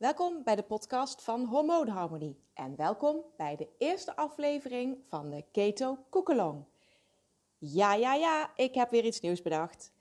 Welkom bij de podcast van Hormoonharmonie en welkom bij de eerste aflevering van de Keto Koekelong. Ja, ja, ja, ik heb weer iets nieuws bedacht.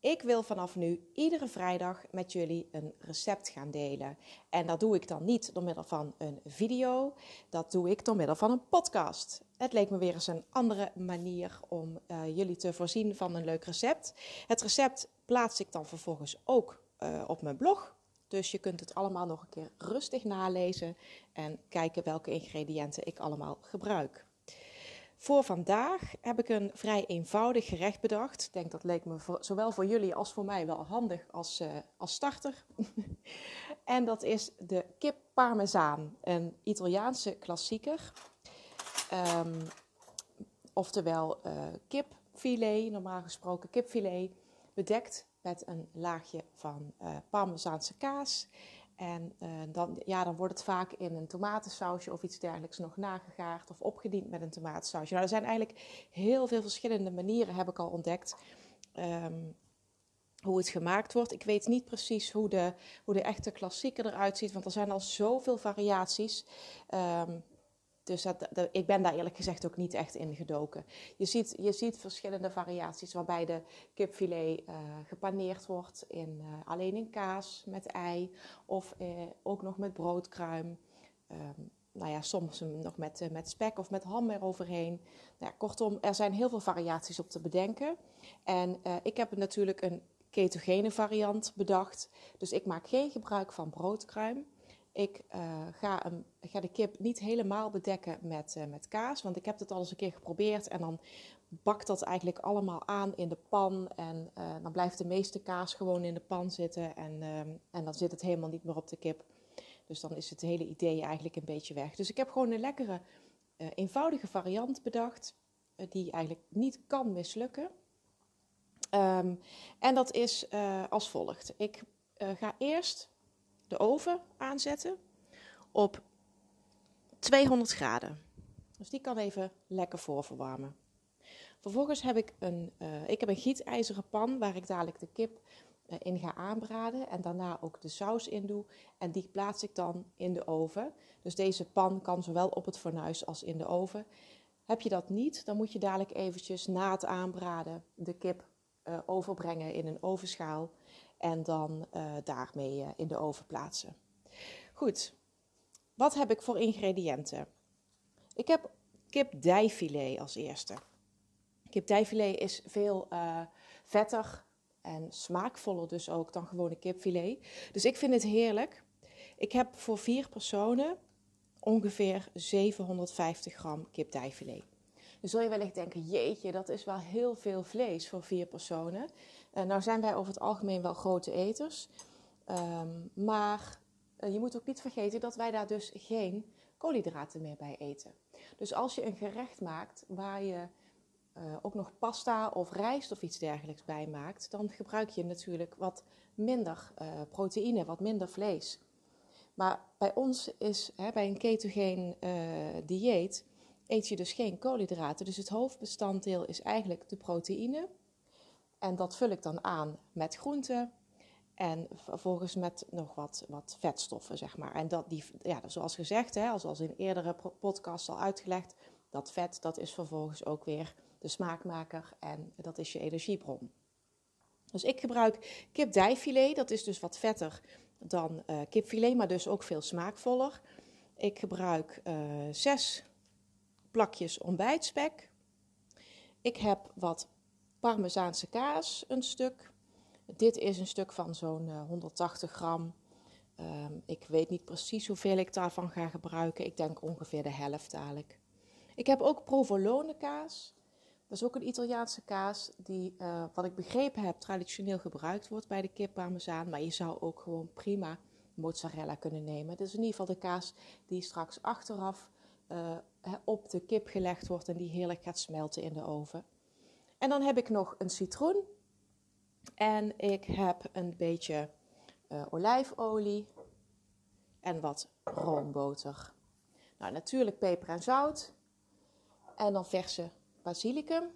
Ik wil vanaf nu iedere vrijdag met jullie een recept gaan delen. En dat doe ik dan niet door middel van een video, dat doe ik door middel van een podcast. Het leek me weer eens een andere manier om uh, jullie te voorzien van een leuk recept. Het recept plaats ik dan vervolgens ook uh, op mijn blog. Dus je kunt het allemaal nog een keer rustig nalezen en kijken welke ingrediënten ik allemaal gebruik. Voor vandaag heb ik een vrij eenvoudig gerecht bedacht. Ik denk dat leek me zowel voor jullie als voor mij wel handig als, uh, als starter. en dat is de kip parmezaan, een Italiaanse klassieker. Um, oftewel uh, kipfilet, normaal gesproken kipfilet, bedekt met een laagje van uh, parmezaanse kaas. En uh, dan, ja, dan wordt het vaak in een tomatensausje of iets dergelijks nog nagegaard of opgediend met een tomatensausje. Nou, er zijn eigenlijk heel veel verschillende manieren, heb ik al ontdekt, um, hoe het gemaakt wordt. Ik weet niet precies hoe de, hoe de echte klassieker eruit ziet, want er zijn al zoveel variaties. Um, dus dat, ik ben daar eerlijk gezegd ook niet echt in gedoken. Je ziet, je ziet verschillende variaties waarbij de kipfilet uh, gepaneerd wordt in, uh, alleen in kaas met ei of uh, ook nog met broodkruim. Um, nou ja, soms nog met, met spek of met ham eroverheen. Nou ja, kortom, er zijn heel veel variaties op te bedenken. En ik heb natuurlijk een ketogene variant bedacht. Dus ik maak geen gebruik van broodkruim. Ik uh, ga, een, ga, de kip niet helemaal bedekken met, uh, met kaas, want ik heb het al eens een keer geprobeerd en dan bakt dat eigenlijk allemaal aan in de pan en uh, dan blijft de meeste kaas gewoon in de pan zitten en, en dan zit het helemaal niet meer op de kip. Dus dan is het hele idee eigenlijk een beetje weg. Dus ik heb gewoon een lekkere, eenvoudige variant bedacht, die eigenlijk niet kan mislukken. Um, en dat is als volgt. Ik ga eerst de oven aanzetten op 200 graden. Dus die kan even lekker voorverwarmen. Vervolgens heb ik een, uh, ik heb een gietijzeren pan waar ik dadelijk de kip uh, in ga aanbraden en daarna ook de saus in doe. En die plaats ik dan in de oven. Dus deze pan kan zowel op het fornuis als in de oven. Heb je dat niet, dan moet je dadelijk eventjes na het aanbraden de kip uh, overbrengen in een ovenschaal en dan uh, daarmee uh, in de oven plaatsen. Goed, wat heb ik voor ingrediënten? Ik heb kipdijfilet als eerste. Kipdijfilet is veel uh, vetter en smaakvoller dus ook dan gewone kipfilet. Dus ik vind het heerlijk. Ik heb voor vier personen ongeveer 750 gram kipdijfilet. Dan zul je wellicht denken, jeetje, dat is wel heel veel vlees voor vier personen. Uh, nou zijn wij over het algemeen wel grote eters. Um, maar uh, je moet ook niet vergeten dat wij daar dus geen koolhydraten meer bij eten. Dus als je een gerecht maakt waar je uh, ook nog pasta of rijst of iets dergelijks bij maakt, dan gebruik je natuurlijk wat minder proteïne, wat minder vlees. Maar bij ons is, hè, bij een ketogeen dieet, eet je dus geen koolhydraten. Dus het hoofdbestanddeel is eigenlijk de proteïne. En dat vul ik dan aan met groenten. En vervolgens met nog wat, wat vetstoffen, zeg maar. En dat die, ja, zoals gezegd, hè, zoals in eerdere podcasts al uitgelegd, dat vet dat is vervolgens ook weer de smaakmaker en dat is je energiebron. Dus ik gebruik kipdijfilet, dat is dus wat vetter dan uh, kipfilet, maar dus ook veel smaakvoller. Ik gebruik uh, zes plakjes ontbijtspek. Ik heb wat parmezaanse kaas, een stuk. Dit is een stuk van zo'n 180 eh, gram. Um, ik weet niet precies hoeveel ik daarvan ga gebruiken. Ik denk ongeveer de helft dadelijk. Ik heb ook provolone kaas. Dat is ook een Italiaanse kaas die, uh, wat ik begrepen heb, traditioneel gebruikt wordt bij de kip parmezaan. Maar je zou ook gewoon prima mozzarella kunnen nemen. Dit is in ieder geval de kaas die straks achteraf uh, op de kip gelegd wordt en die heerlijk gaat smelten in de oven. En dan heb ik nog een citroen. En ik heb een beetje uh, olijfolie en wat roomboter. Nou, natuurlijk peper en zout. En dan verse basilicum.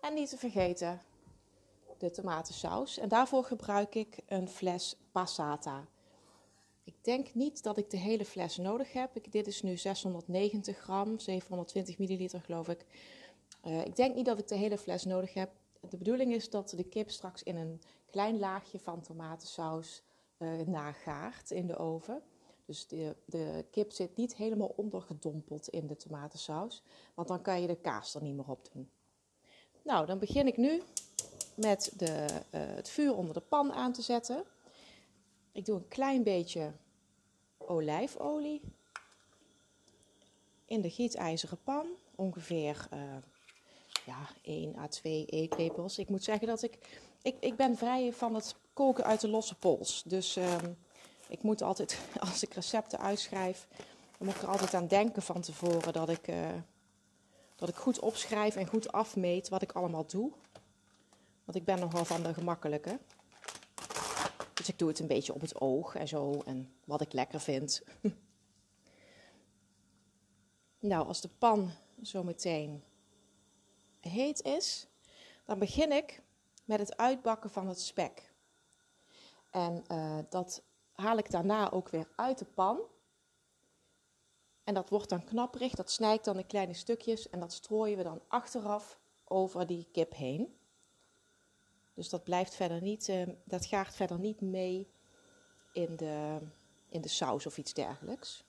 En niet te vergeten de tomatensaus. En daarvoor gebruik ik een fles passata. Ik denk niet dat ik de hele fles nodig heb. Ik, dit is nu 690 gram, 720 milliliter geloof ik. Uh, ik denk niet dat ik de hele fles nodig heb. De bedoeling is dat de kip straks in een klein laagje van tomatensaus uh, nagaart in de oven. Dus de, de kip zit niet helemaal ondergedompeld in de tomatensaus, want dan kan je de kaas er niet meer op doen. Nou, dan begin ik nu met de, uh, het vuur onder de pan aan te zetten. Ik doe een klein beetje olijfolie in de gietijzeren pan. Ongeveer ja, 1 à 2 eetlepels. Ik moet zeggen dat ik, ik... Ik ben vrij van het koken uit de losse pols. Dus um, ik moet altijd, als ik recepten uitschrijf... dan moet ik er altijd aan denken van tevoren dat ik... Uh, dat ik goed opschrijf en goed afmeet wat ik allemaal doe. Want ik ben nogal van de gemakkelijke. Dus ik doe het een beetje op het oog en zo. En wat ik lekker vind. nou, als de pan zo meteen heet is, dan begin ik met het uitbakken van het spek. En uh, dat haal ik daarna ook weer uit de pan. En dat wordt dan knapperig, dat snij ik dan in kleine stukjes en dat strooien we dan achteraf over die kip heen. Dus dat blijft verder niet, uh, dat gaart verder niet mee in de, in de saus of iets dergelijks.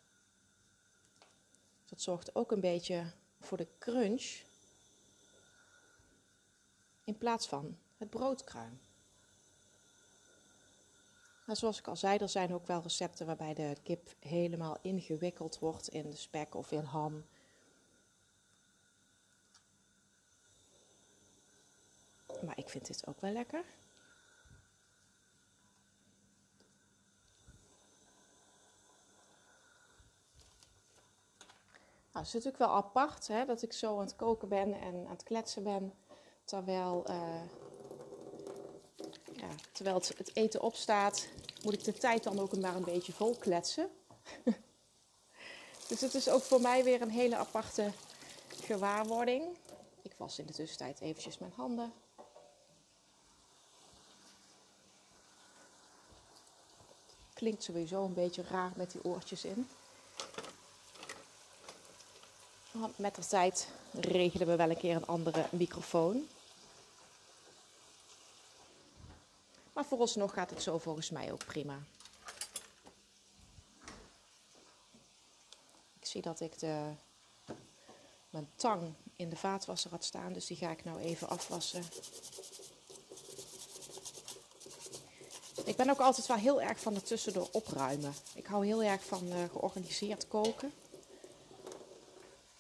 Dat zorgt ook een beetje voor de crunch in plaats van het broodkruim. Maar zoals ik al zei, er zijn ook wel recepten waarbij de kip helemaal ingewikkeld wordt in de spek of in ham. Maar ik vind dit ook wel lekker. Nou, het is natuurlijk wel apart hè, dat ik zo aan het koken ben en aan het kletsen ben. Terwijl, uh, ja, terwijl het, het, eten opstaat, moet ik de tijd dan ook maar een beetje vol kletsen. dus het is ook voor mij weer een hele aparte gewaarwording. Ik was in de tussentijd eventjes mijn handen. Klinkt sowieso een beetje raar met die oortjes in. Met de tijd regelen we wel een keer een andere microfoon. Maar vooralsnog gaat het zo volgens mij ook prima. Ik zie dat ik de, mijn tang in de vaatwasser had staan, dus die ga ik nou even afwassen. Ik ben ook altijd wel heel erg van het tussendoor opruimen. Ik hou heel erg van uh, georganiseerd koken.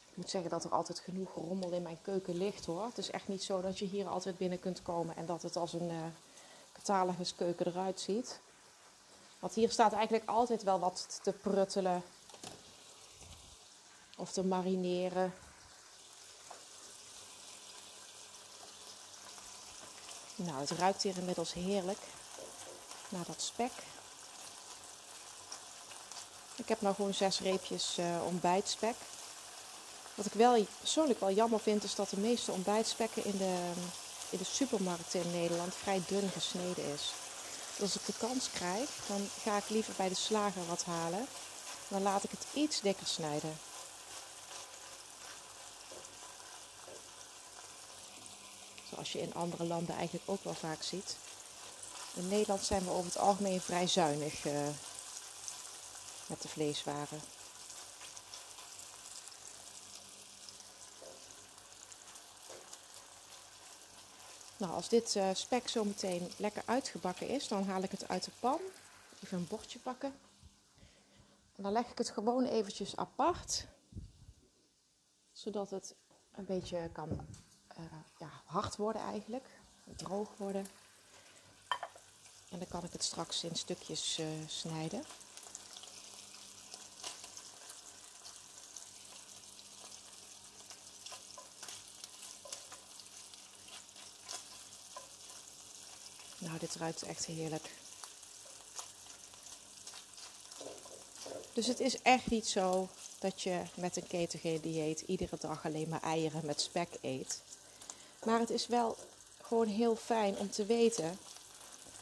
Ik moet zeggen dat er altijd genoeg rommel in mijn keuken ligt hoor. Het is echt niet zo dat je hier altijd binnen kunt komen en dat het als een uh, cataloguskeuken eruit ziet. Want hier staat eigenlijk altijd wel wat te pruttelen of te marineren. Nou, het ruikt hier inmiddels heerlijk naar dat spek. Ik heb nou gewoon zes reepjes uh, ontbijtspek. Wat ik wel persoonlijk wel jammer vind, is dat de meeste ontbijtspekken in de, in de supermarkten in Nederland vrij dun gesneden is. Dus als ik de kans krijg, dan ga ik liever bij de slager wat halen. Dan laat ik het iets dikker snijden. Zoals je in andere landen eigenlijk ook wel vaak ziet. In Nederland zijn we over het algemeen vrij zuinig uh, met de vleeswaren. Nou, als dit uh, spek zo meteen lekker uitgebakken is, dan haal ik het uit de pan. Even een bordje pakken. En dan leg ik het gewoon eventjes apart. Zodat het een beetje kan uh, ja, hard worden eigenlijk. Droog worden. En dan kan ik het straks in stukjes uh, snijden. Nou, dit ruikt echt heerlijk. Dus het is echt niet zo dat je met een ketogeen dieet iedere dag alleen maar eieren met spek eet. Maar het is wel gewoon heel fijn om te weten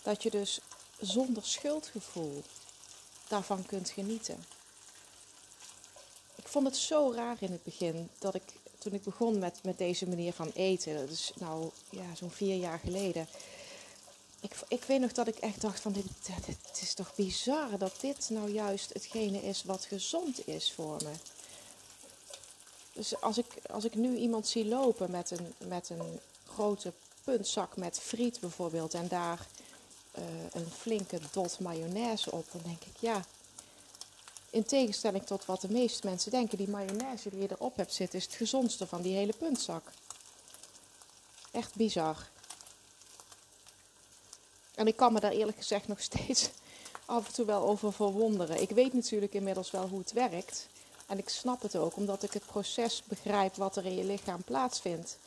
dat je dus zonder schuldgevoel daarvan kunt genieten. Ik vond het zo raar in het begin dat ik, toen ik begon met, met deze manier van eten, dat is nou ja, zo'n vier jaar geleden. Ik, ik weet nog dat ik echt dacht van, dit, dit is toch bizar dat dit nou juist hetgene is wat gezond is voor me. Dus als ik, als ik nu iemand zie lopen met een, met een grote puntzak met friet bijvoorbeeld en daar uh, een flinke dot mayonaise op, dan denk ik ja. In tegenstelling tot wat de meeste mensen denken, die mayonaise die je erop hebt zitten is het gezondste van die hele puntzak. Echt bizar. En ik kan me daar eerlijk gezegd nog steeds af en toe wel over verwonderen. Ik weet natuurlijk inmiddels wel hoe het werkt. En ik snap het ook, omdat ik het proces begrijp wat er in je lichaam plaatsvindt.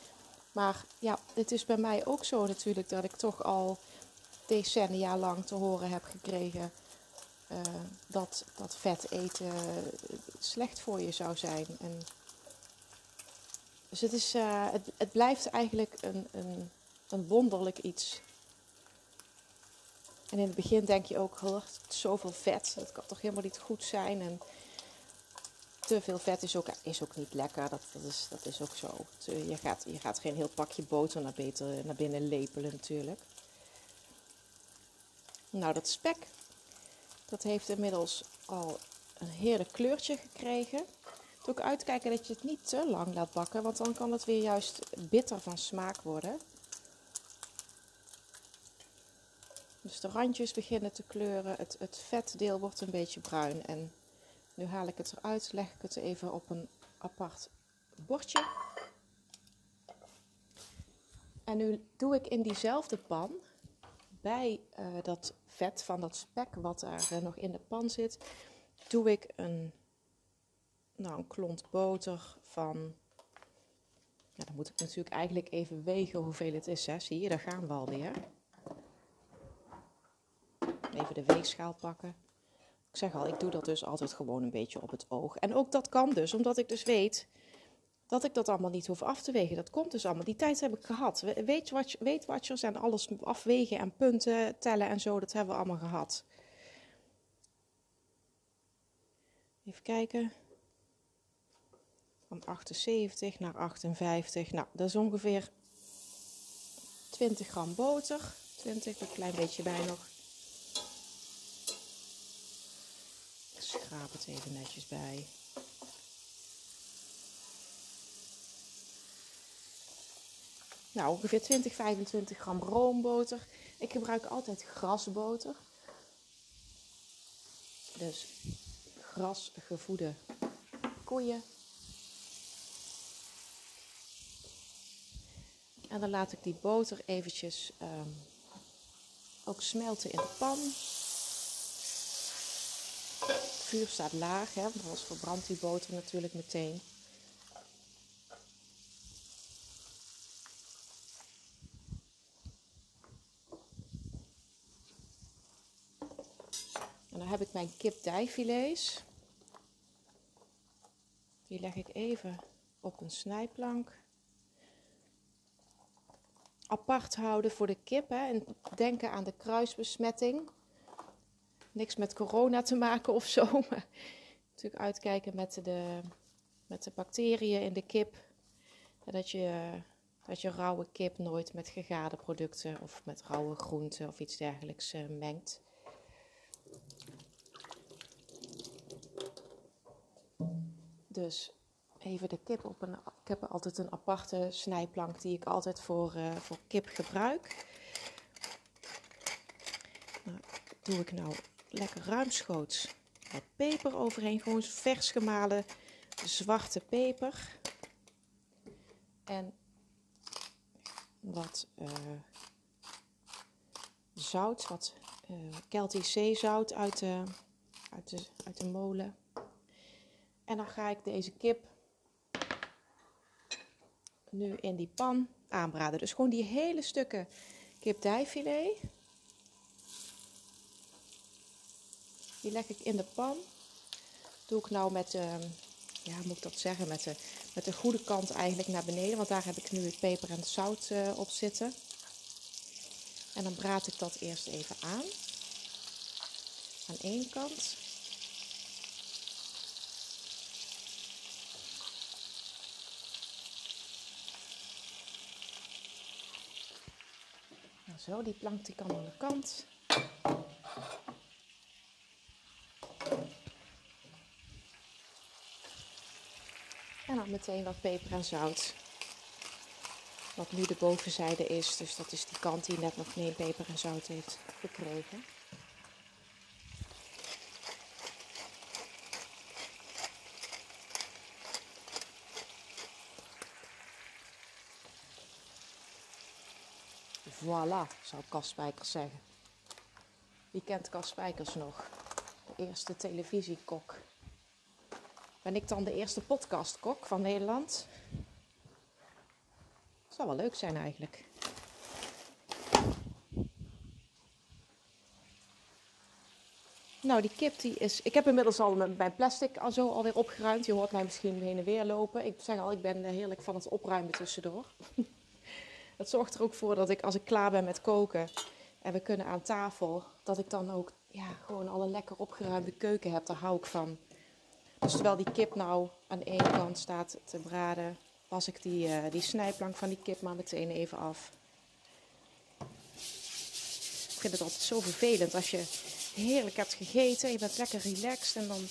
Maar ja, het is bij mij ook zo natuurlijk dat ik toch al decennia lang te horen heb gekregen uh, dat, dat vet eten slecht voor je zou zijn. En dus het, is, het, het blijft eigenlijk een, een, een wonderlijk iets. En in het begin denk je ook, oh, zoveel vet, dat kan toch helemaal niet goed zijn. En te veel vet is ook, is ook niet lekker, dat, dat, is, dat is ook zo. Je gaat, je gaat geen heel pakje boter naar, beter, naar binnen lepelen natuurlijk. Nou, dat spek, dat heeft inmiddels al een heerlijk kleurtje gekregen. Doe ook uitkijken dat je het niet te lang laat bakken, want dan kan het weer juist bitter van smaak worden. Dus de randjes beginnen te kleuren, het, het vetdeel wordt een beetje bruin. En nu haal ik het eruit, leg ik het even op een apart bordje. En nu doe ik in diezelfde pan, bij uh, dat vet van dat spek wat er uh, nog in de pan zit, doe ik een, nou, een klont boter van. Ja, dan moet ik natuurlijk eigenlijk even wegen hoeveel het is. Hè. Zie je, daar gaan we alweer. Even de weegschaal pakken. Ik zeg al, ik doe dat dus altijd gewoon een beetje op het oog. En ook dat kan dus, omdat ik dus weet dat ik dat allemaal niet hoef af te wegen. Dat komt dus allemaal. Die tijd heb ik gehad. Weet, wat, watchers en alles afwegen en punten tellen en zo, dat hebben we allemaal gehad. Even kijken. Van 78 naar 58. Nou, dat is ongeveer 20 gram boter. 20, een klein beetje bij nog. Schraap het even netjes bij. Nou, ongeveer 20, 25 gram roomboter. Ik gebruik altijd grasboter. Dus grasgevoede koeien. En dan laat ik die boter eventjes um, ook smelten in de pan vuur staat laag, hè, want anders verbrandt die boter natuurlijk meteen. En dan heb ik mijn kipdijfilets. Die leg ik even op een snijplank. Apart houden voor de kip hè, en denken aan de kruisbesmetting niks met corona te maken of zo. Maar natuurlijk uitkijken met de, met de bacteriën in de kip. Dat je, dat je rauwe kip nooit met gegade producten of met rauwe groenten of iets dergelijks uh, mengt. Dus even de kip op een. Ik heb altijd een aparte snijplank die ik altijd voor, uh, voor kip gebruik. Nou, doe ik nou lekker ruimschoots wat peper overheen. Gewoon vers gemalen zwarte peper. En wat uh, zout, wat uh, Celtisch zeezout uit de, uit, de, uit de molen. En dan ga ik deze kip nu in die pan aanbraden. Dus gewoon die hele stukken kipdijfilet Die leg ik in de pan. Doe ik nou met de, ja, moet ik dat zeggen, met de, met de goede kant eigenlijk naar beneden. Want daar heb ik nu het peper en het zout eh, op zitten. En dan braad ik dat eerst even aan. Aan één kant. Nou, zo, die plank die kan aan de kant. Meteen wat peper en zout. Wat nu de bovenzijde is, dus dat is die kant die net nog geen peper en zout heeft gekregen. Voilà, zou Cas Spijkers zeggen. Wie kent Cas Spijkers nog? De eerste televisiekok. Ben ik dan de eerste podcastkok van Nederland? Zou wel leuk zijn eigenlijk. Nou, die kip die is. Ik heb inmiddels al mijn plastic al zo alweer opgeruimd. Je hoort mij misschien heen en weer lopen. Ik zeg al, ik ben heerlijk van het opruimen tussendoor. Dat zorgt er ook voor dat ik als ik klaar ben met koken en we kunnen aan tafel, dat ik dan ook ja, gewoon al een lekker opgeruimde keuken heb. Daar hou ik van. Dus terwijl die kip nou aan ene kant staat te braden, was ik die, uh, die snijplank van die kip maar meteen even af. Ik vind het altijd zo vervelend als je heerlijk hebt gegeten, je bent lekker relaxed en dan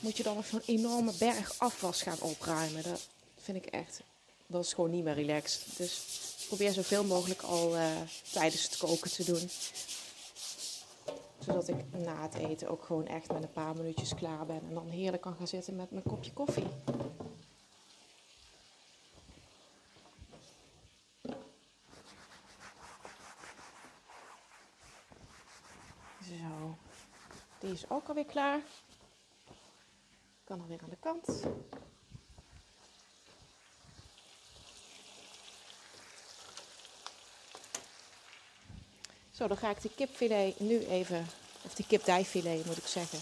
moet je dan nog zo'n enorme berg afwas gaan opruimen. Dat vind ik echt dat is gewoon niet meer relaxed. Dus probeer zoveel mogelijk al uh, tijdens het koken te doen. Zodat ik na het eten ook gewoon echt met een paar minuutjes klaar ben. En dan heerlijk kan gaan zitten met mijn kopje koffie. Zo, die is ook alweer klaar. Kan alweer aan de kant. Zo, dan ga ik die kipfilet nu even, of die kipdijfilet moet ik zeggen.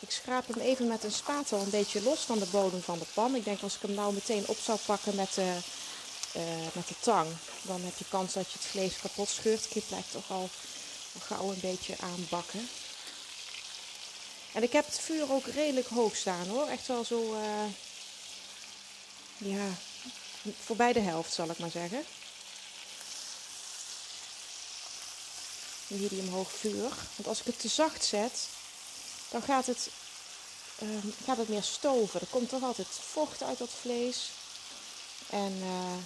Ik schraap hem even met een spatel een beetje los van de bodem van de pan. Ik denk als ik hem nou meteen op zou pakken met de, uh, met de tang, dan heb je kans dat je het vlees kapot scheurt. Kip blijft toch al, al gauw een beetje aanbakken. En ik heb het vuur ook redelijk hoog staan hoor. Echt wel zo, uh, ja, voorbij de helft zal ik maar zeggen. Medium hoog vuur. Want als ik het te zacht zet, dan gaat het, uh, gaat het meer stoven. Er komt toch altijd vocht uit dat vlees. En uh,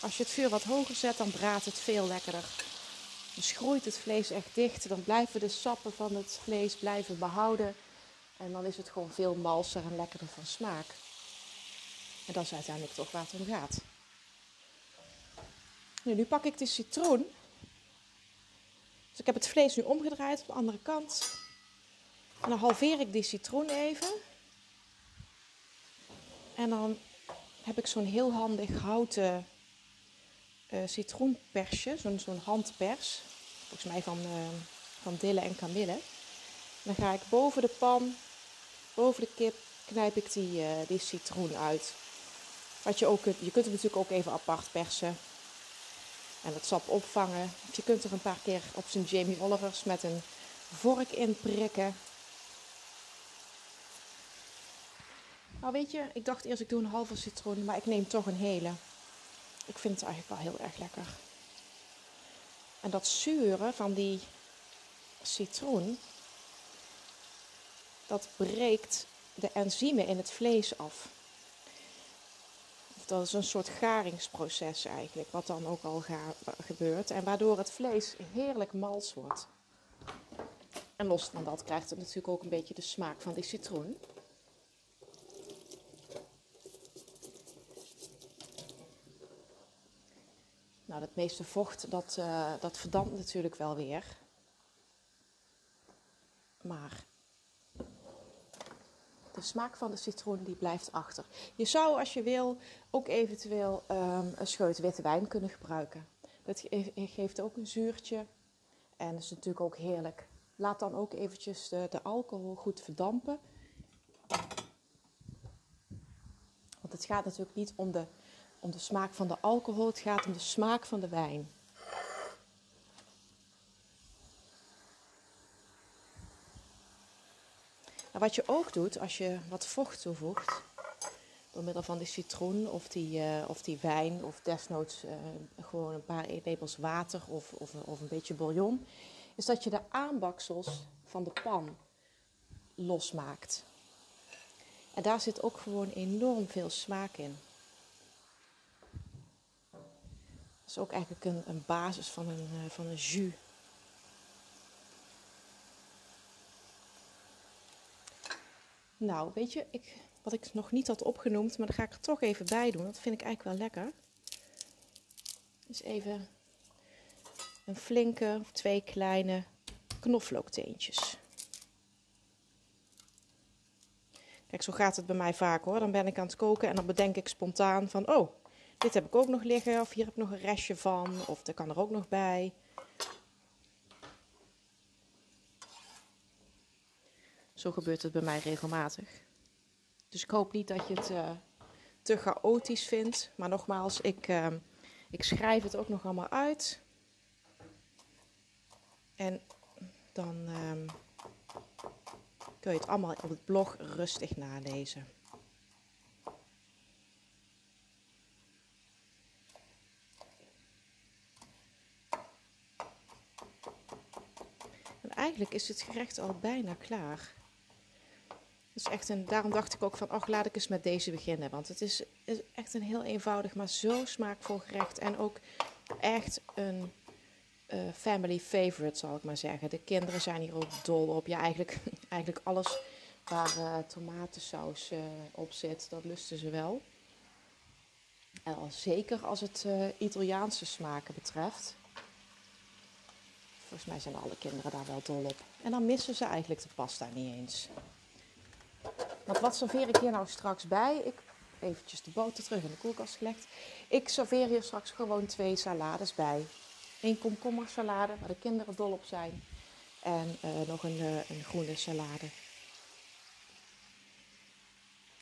als je het vuur wat hoger zet, dan braadt het veel lekkerder. Dan schroeit het vlees echt dicht. Dan blijven de sappen van het vlees blijven behouden. En dan is het gewoon veel malser en lekkerder van smaak. En dat is uiteindelijk toch waar het om gaat. Nu, nu pak ik de citroen. Dus ik heb het vlees nu omgedraaid op de andere kant. En dan halveer ik die citroen even. En dan heb ik zo'n heel handig houten uh, citroenpersje, zo'n handpers. Volgens mij van, uh, van Dille en Camille. Dan ga ik boven de pan, boven de kip, knijp ik die, uh, die citroen uit. Wat je, ook kunt, je kunt hem natuurlijk ook even apart persen en het sap opvangen. Je kunt er een paar keer op zijn Jamie Olivers met een vork in prikken. Nou weet je, ik dacht eerst ik doe een halve citroen, maar ik neem toch een hele. Ik vind het eigenlijk wel heel erg lekker. En dat zure van die citroen, dat breekt de enzymen in het vlees af dat is een soort garingsproces eigenlijk, wat dan ook al gebeurt. En waardoor het vlees heerlijk mals wordt. En los van dat krijgt het natuurlijk ook een beetje de smaak van die citroen. Nou, het meeste vocht, dat, uh, dat verdampt natuurlijk wel weer. Maar de smaak van de citroen die blijft achter. Je zou als je wil ook eventueel um, een scheut witte wijn kunnen gebruiken. Dat geeft ook een zuurtje en is natuurlijk ook heerlijk. Laat dan ook eventjes de, de alcohol goed verdampen. Want het gaat natuurlijk niet om de, om de smaak van de alcohol, het gaat om de smaak van de wijn. Wat je ook doet als je wat vocht toevoegt, door middel van die citroen of die, uh, of die wijn of desnoods uh, gewoon een paar eetlepels water of, of, of een beetje bouillon, is dat je de aanbaksels van de pan losmaakt. En daar zit ook gewoon enorm veel smaak in. Dat is ook eigenlijk een, een basis van een, uh, van een jus. Nou, weet je, ik, wat ik nog niet had opgenoemd, maar daar ga ik er toch even bij doen. Dat vind ik eigenlijk wel lekker. Dus even een flinke, twee kleine knoflookteentjes. Kijk, zo gaat het bij mij vaak hoor. Dan ben ik aan het koken en dan bedenk ik spontaan van... Oh, dit heb ik ook nog liggen. Of hier heb ik nog een restje van. Of dat kan er ook nog bij. Zo gebeurt het bij mij regelmatig. Dus ik hoop niet dat je het uh, te chaotisch vindt. Maar nogmaals, ik, uh, ik schrijf het ook nog allemaal uit. En dan um, kun je het allemaal op het blog rustig nalezen. En eigenlijk is het gerecht al bijna klaar. Dus echt een, daarom dacht ik ook van, ach, laat ik eens met deze beginnen. Want het is, is echt een heel eenvoudig, maar zo smaakvol gerecht. En ook echt een uh, family favorite, zal ik maar zeggen. De kinderen zijn hier ook dol op. Ja, eigenlijk, eigenlijk alles waar uh, tomatensaus uh, op zit, dat lusten ze wel. En al zeker als het Italiaanse smaken betreft. Volgens mij zijn alle kinderen daar wel dol op. En dan missen ze eigenlijk de pasta niet eens. Want wat serveer ik hier nou straks bij? Ik eventjes de boter terug in de koelkast gelegd. Ik serveer hier straks gewoon twee salades bij. Eén komkommersalade, waar de kinderen dol op zijn. En uh, nog een, uh, een groene salade.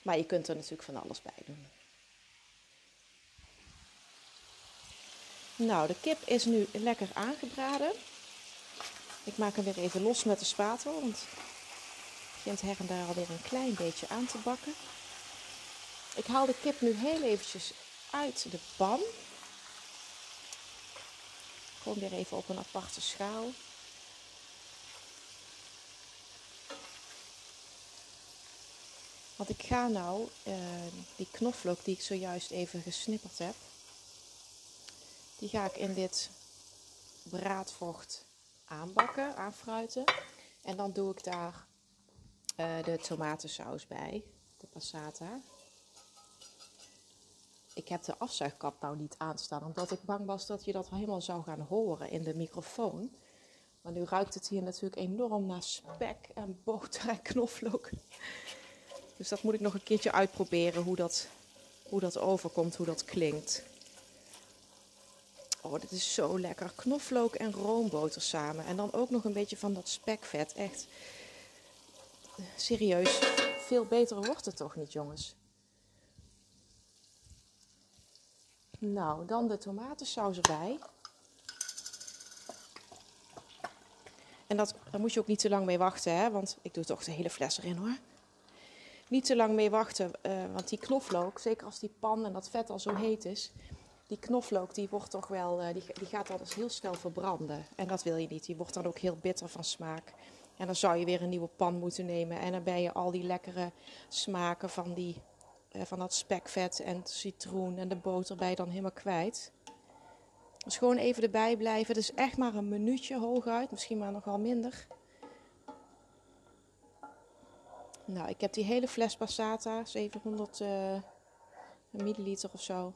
Maar je kunt er natuurlijk van alles bij doen. Nou, de kip is nu lekker aangebraden. Ik maak hem weer even los met de spatel, want begint her en daar alweer een klein beetje aan te bakken. Ik haal de kip nu heel eventjes uit de pan. Gewoon weer even op een aparte schaal. Want ik ga nou uh, die knoflook die ik zojuist even gesnipperd heb, die ga ik in dit braadvocht aanbakken, aanfruiten. En dan doe ik daar uh, de tomatensaus bij, de passata. Ik heb de afzuigkap nou niet aanstaan, omdat ik bang was dat je dat helemaal zou gaan horen in de microfoon. Maar nu ruikt het hier natuurlijk enorm naar spek en boter en knoflook. Dus dat moet ik nog een keertje uitproberen hoe dat, hoe dat overkomt, hoe dat klinkt. Oh, dit is zo lekker. Knoflook en roomboter samen. En dan ook nog een beetje van dat spekvet. Echt serieus, veel beter wordt het toch niet, jongens? Nou, dan de tomatensaus erbij. En dat, daar moet je ook niet te lang mee wachten, hè? want ik doe toch de hele fles erin hoor. Niet te lang mee wachten, uh, want die knoflook, zeker als die pan en dat vet al zo heet is, die knoflook die wordt toch wel, uh, die, die gaat altijd heel snel verbranden. En dat wil je niet, die wordt dan ook heel bitter van smaak. En dan zou je weer een nieuwe pan moeten nemen. En dan ben je al die lekkere smaken van, die, uh, van dat spekvet en citroen en de boter bij dan helemaal kwijt. Dus gewoon even erbij blijven. Het is echt maar een minuutje hooguit. Misschien maar nog wel minder. Nou, ik heb die hele fles passata, 700 uh, milliliter of zo,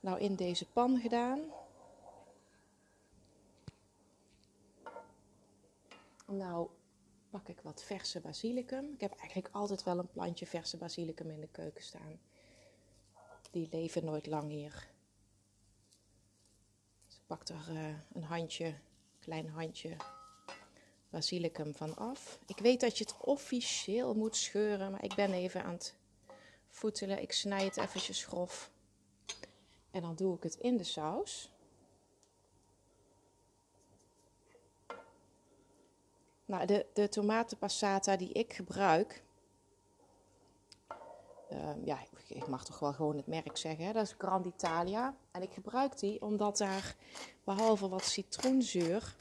nou in deze pan gedaan. Nou pak ik wat verse basilicum. Ik heb eigenlijk altijd wel een plantje verse basilicum in de keuken staan. Die leven nooit lang hier. Dus ik pak er uh, een handje, klein handje basilicum van af. Ik weet dat je het officieel moet scheuren, maar ik ben even aan het voetelen. Ik snij het eventjes grof. En dan doe ik het in de saus. Nou, de, de tomatenpassata die ik gebruik, ehm, ja, ik mag toch wel gewoon het merk zeggen. Hè? Dat is Grand Italia. En ik gebruik die omdat daar behalve wat citroenzuur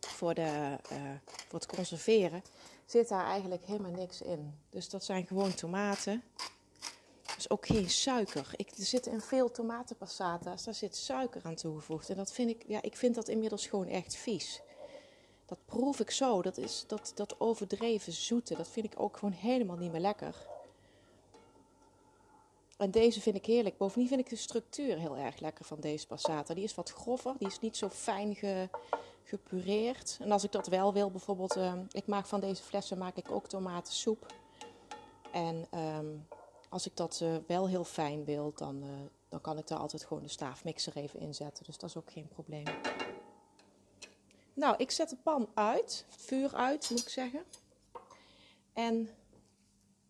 voor, de, uh, voor het conserveren, zit daar eigenlijk helemaal niks in. Dus dat zijn gewoon tomaten. Dus ook geen suiker. Ik, er zitten in veel tomatenpassata's, daar zit suiker aan toegevoegd. En dat vind ik, ja, ik vind dat inmiddels gewoon echt vies. Dat proef ik zo. Dat, is, dat, dat overdreven zoete, dat vind ik ook gewoon helemaal niet meer lekker. En deze vind ik heerlijk. Bovendien vind ik de structuur heel erg lekker van deze passata. Die is wat grover, die is niet zo fijn ge, gepureerd. En als ik dat wel wil, bijvoorbeeld, uh, ik maak van deze flessen maak ik ook tomatensoep. En um, als ik dat uh, wel heel fijn wil, dan, uh, dan kan ik daar altijd gewoon de staafmixer even inzetten. Dus dat is ook geen probleem. Nou, ik zet de pan uit, vuur uit moet ik zeggen. En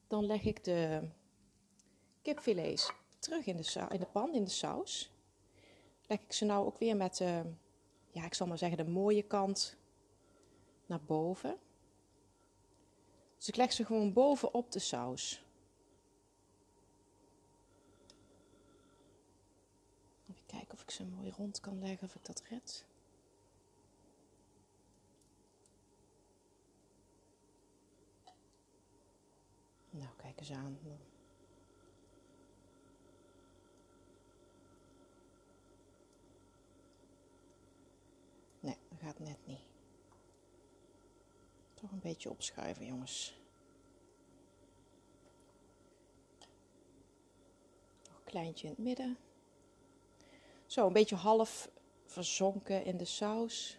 dan leg ik de kipfilets terug in de, in de pan, in de saus. Leg ik ze nou ook weer met, uh, ja, ik zal maar zeggen, de mooie kant naar boven. Dus ik leg ze gewoon bovenop de saus. Even kijken of ik ze mooi rond kan leggen, of ik dat red. Nou, kijk eens aan. Nee, dat gaat net niet. Toch een beetje opschuiven, jongens. Nog een kleintje in het midden. Zo, een beetje half verzonken in de saus.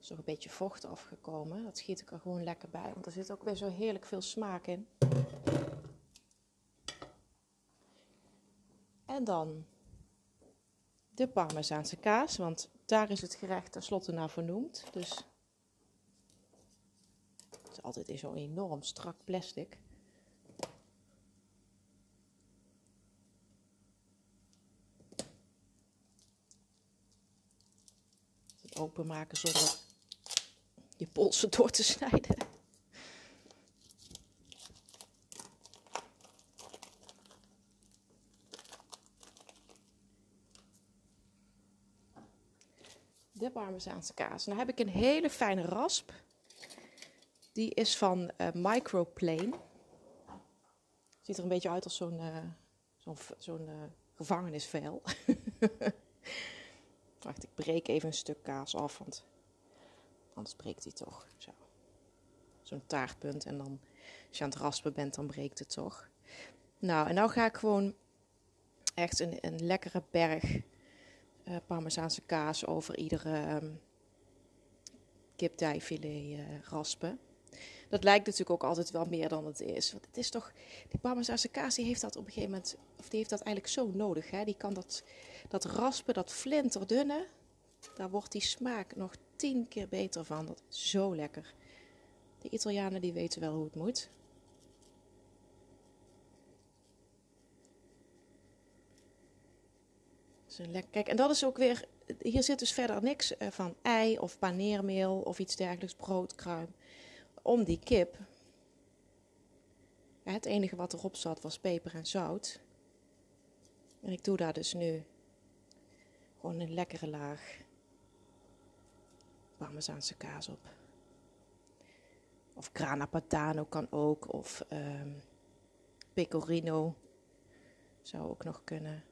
is een beetje vocht afgekomen. Dat schiet ik er gewoon lekker bij, want er zit ook weer zo heerlijk veel smaak in. En dan de Parmezaanse kaas, want daar is het gerecht tenslotte naar vernoemd. Dus het is altijd zo'n enorm strak plastic. Openmaken zonder je polsen door te snijden. De Parmezaanse kaas. Dan heb ik een hele fijne rasp. Die is van uh, Microplane. Ziet er een beetje uit als zo'n uh, zo'n uh, gevangenisvel. Wacht, ik breek even een stuk kaas af, want Anders breekt hij toch. Zo. Zo'n taartpunt. En dan, als je aan het raspen bent, dan breekt het toch. Nou, en nou ga ik gewoon echt een, een lekkere berg uh, Parmezaanse kaas over iedere um, kipdijfilet uh, raspen. Dat lijkt natuurlijk ook altijd wel meer dan het is. Want het is toch, die Parmezaanse kaas die heeft dat op een gegeven moment, of die heeft dat eigenlijk zo nodig. Hè? Die kan dat, dat raspen, dat flinterdunne, daar wordt die smaak nog tien keer beter van. Dat zo lekker. De Italianen die weten wel hoe het moet. Kijk, en dat is ook weer. Hier zit dus verder niks eh, van ei of paneermeel of iets dergelijks, broodkruim. Om die kip. Het enige wat erop zat was peper en zout. En ik doe daar dus nu gewoon een lekkere laag parmezaanse kaas op. Of grana padano kan ook. Of um, pecorino zou ook nog kunnen.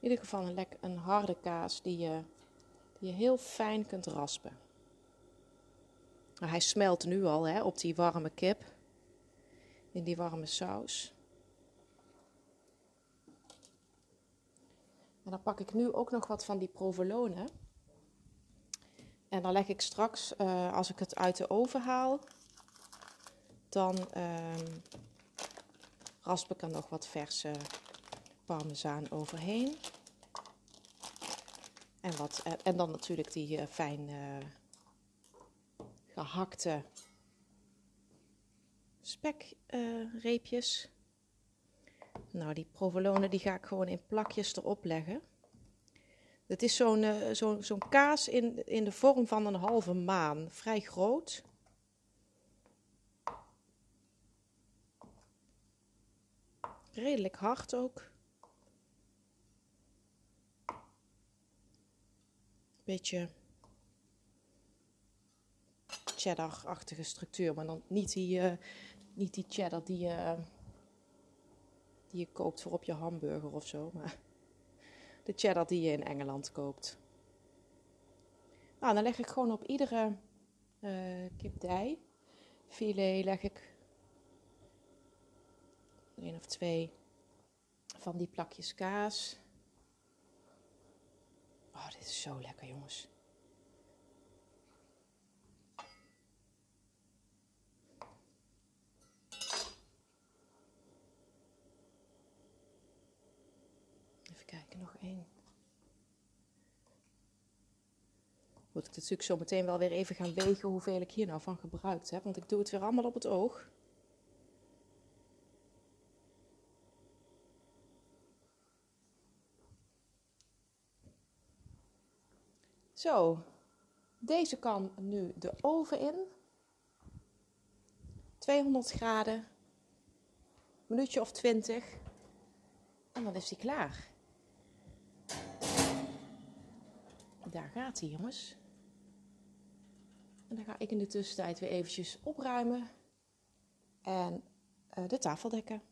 In ieder geval een, lekker, een harde kaas die je, die je heel fijn kunt raspen. Hij smelt nu al hè, op die warme kip. In die warme saus. En dan pak ik nu ook nog wat van die provolone. En dan leg ik straks, uh, als ik het uit de oven haal, dan um, rasp ik er nog wat verse parmezaan overheen. En, wat, uh, en dan natuurlijk die uh, fijn gehakte spekreepjes. Nou, die provolone die ga ik gewoon in plakjes erop leggen. Het is zo'n uh, kaas in, in de vorm van een halve maan. Vrij groot. Redelijk hard ook. Beetje cheddar-achtige structuur, maar dan niet die, uh, niet die cheddar die, uh, die je koopt voor op je hamburger of zo, maar de cheddar die je in Engeland koopt. Nou, dan leg ik gewoon op iedere uh, kipdij filet leg ik één of twee van die plakjes kaas. Oh, dit is zo lekker, jongens. Even kijken, nog één. Moet ik natuurlijk zo meteen wel weer even gaan wegen hoeveel ik hier nou van gebruikt heb. Want ik doe het weer allemaal op het oog. Zo, deze kan nu de oven in. 200 graden. Minuutje of 20. En dan is die klaar. Daar gaat hij, jongens. En dan ga ik in de tussentijd weer eventjes opruimen en uh, de tafel dekken.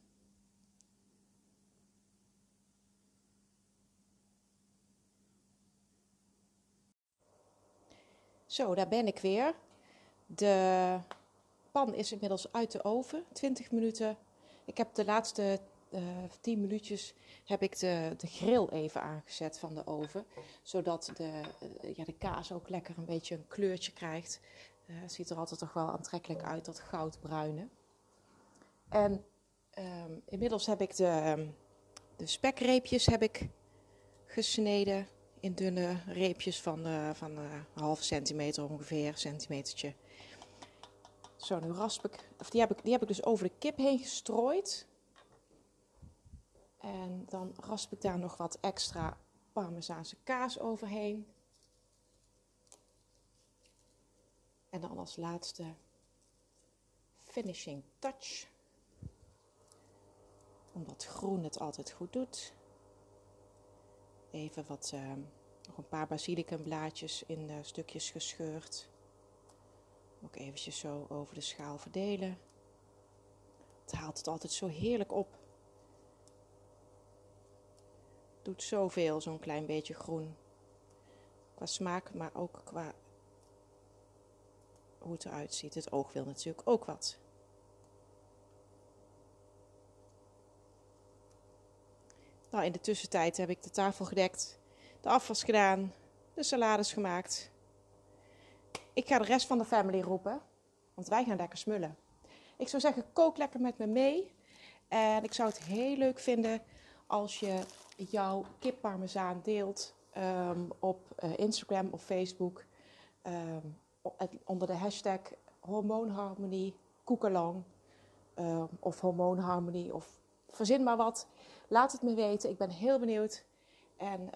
Zo, daar ben ik weer. De pan is inmiddels uit de oven. 20 minuten. Ik heb de laatste eh, 10 minuutjes heb ik de, de grill even aangezet van de oven. Zodat de, uh, ja, de kaas ook lekker een beetje een kleurtje krijgt. Uh, het ziet er altijd toch wel aantrekkelijk uit, dat goudbruine. En um, inmiddels heb ik de, um, de spekreepjes heb ik gesneden in dunne reepjes van, van een half centimeter ongeveer, centimetertje. Zo, nu rasp ik, of die heb ik, die heb ik dus over de kip heen gestrooid. En dan rasp ik daar nog wat extra parmezaanse kaas overheen. En dan als laatste finishing touch. Omdat groen het altijd goed doet. Even wat, uh, nog een paar basilicumblaadjes in stukjes gescheurd. Ook eventjes zo over de schaal verdelen. Het haalt het altijd zo heerlijk op doet zoveel, zo'n klein beetje groen. Qua smaak, maar ook qua hoe het eruit ziet. Het oog wil natuurlijk ook wat. Nou, in de tussentijd heb ik de tafel gedekt, de afwas gedaan, de salades gemaakt. Ik ga de rest van de family roepen, want wij gaan lekker smullen. Ik zou zeggen, kook lekker met me mee. En ik zou het heel leuk vinden als je jouw kipparmezaan deelt um, op uh, Instagram of Facebook um, onder de hashtag hormoonharmonie koekelong um, of hormoonharmonie of verzin maar wat. Laat het me weten. Ik ben heel benieuwd. En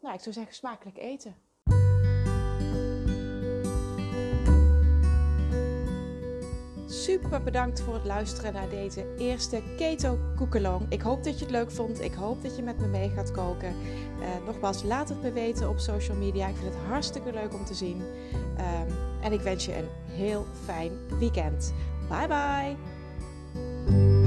nou, ik zou zeggen smakelijk eten. Super bedankt voor het luisteren naar deze eerste Keto Koekelong. Ik hoop dat je het leuk vond. Ik hoop dat je met me mee gaat koken. Uh, nogmaals, laat het me weten op social media. Ik vind het hartstikke leuk om te zien. Um, en ik wens je een heel fijn weekend. Bye bye!